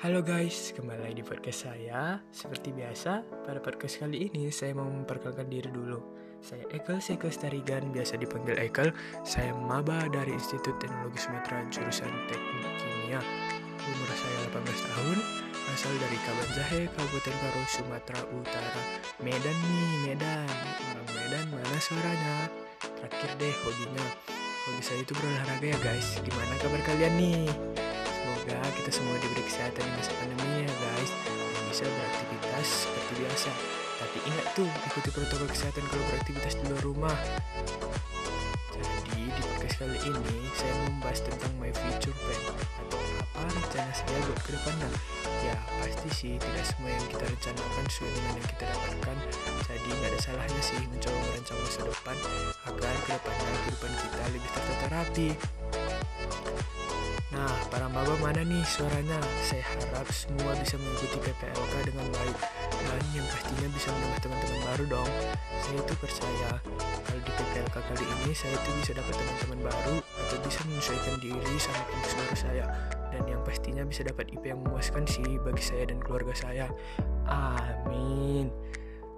Halo guys, kembali lagi di podcast saya. Seperti biasa, pada podcast kali ini saya mau memperkenalkan diri dulu. Saya Ekel Seko Starigan, biasa dipanggil Ekel. Saya maba dari Institut Teknologi Sumatera jurusan Teknik Kimia. Umur saya 18 tahun, asal dari Kabanjahe, Kabupaten Karo, Sumatera Utara. Medan nih, Medan. Orang Medan mana suaranya? Terakhir deh hobinya. Hobi saya itu berolahraga ya guys. Gimana kabar kalian nih? Semoga kita semua diberi kesehatan di masa pandemi ya guys. Dan bisa beraktivitas seperti biasa. Tapi ingat tuh, ikuti protokol kesehatan kalau beraktivitas di luar rumah. Jadi di podcast kali ini saya membahas tentang my future plan Atau apa rencana saya buat ke depannya Ya pasti sih tidak semua yang kita rencanakan sesuai dengan yang kita dapatkan. Jadi nggak ada salahnya sih mencoba merancang masa depan Agar ke depannya kehidupan kita lebih tertata rapi maba mana nih suaranya? Saya harap semua bisa mengikuti PPLK dengan baik dan yang pastinya bisa menambah teman-teman baru dong. Saya itu percaya kalau di PPLK kali ini saya itu bisa dapat teman-teman baru atau bisa menyesuaikan diri sama kampus baru saya dan yang pastinya bisa dapat IP yang memuaskan sih bagi saya dan keluarga saya. Amin.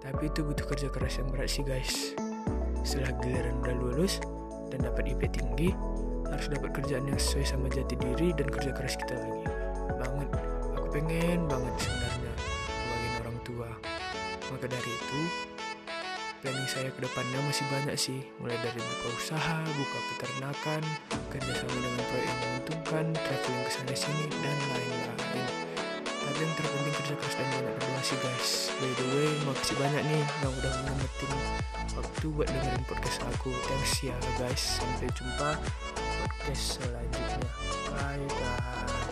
Tapi itu butuh kerja keras yang berat sih guys. Setelah giliran udah lulus dan dapat IP tinggi, harus dapat kerjaan yang sesuai sama jati diri dan kerja keras kita lagi. Banget. Aku pengen banget sebenarnya sebagai orang tua. Maka dari itu planning saya ke depannya masih banyak sih. Mulai dari buka usaha buka peternakan kerjasama dengan proyek yang menguntungkan traveling ke sana sini dan lain-lain. Tapi yang terpenting kerja keras dan banyak berdoa sih guys. By the way makasih banyak nih yang udah ngemetin waktu buat dengerin podcast aku. Thanks ya guys. Sampai jumpa podcast selanjutnya. Bye bye.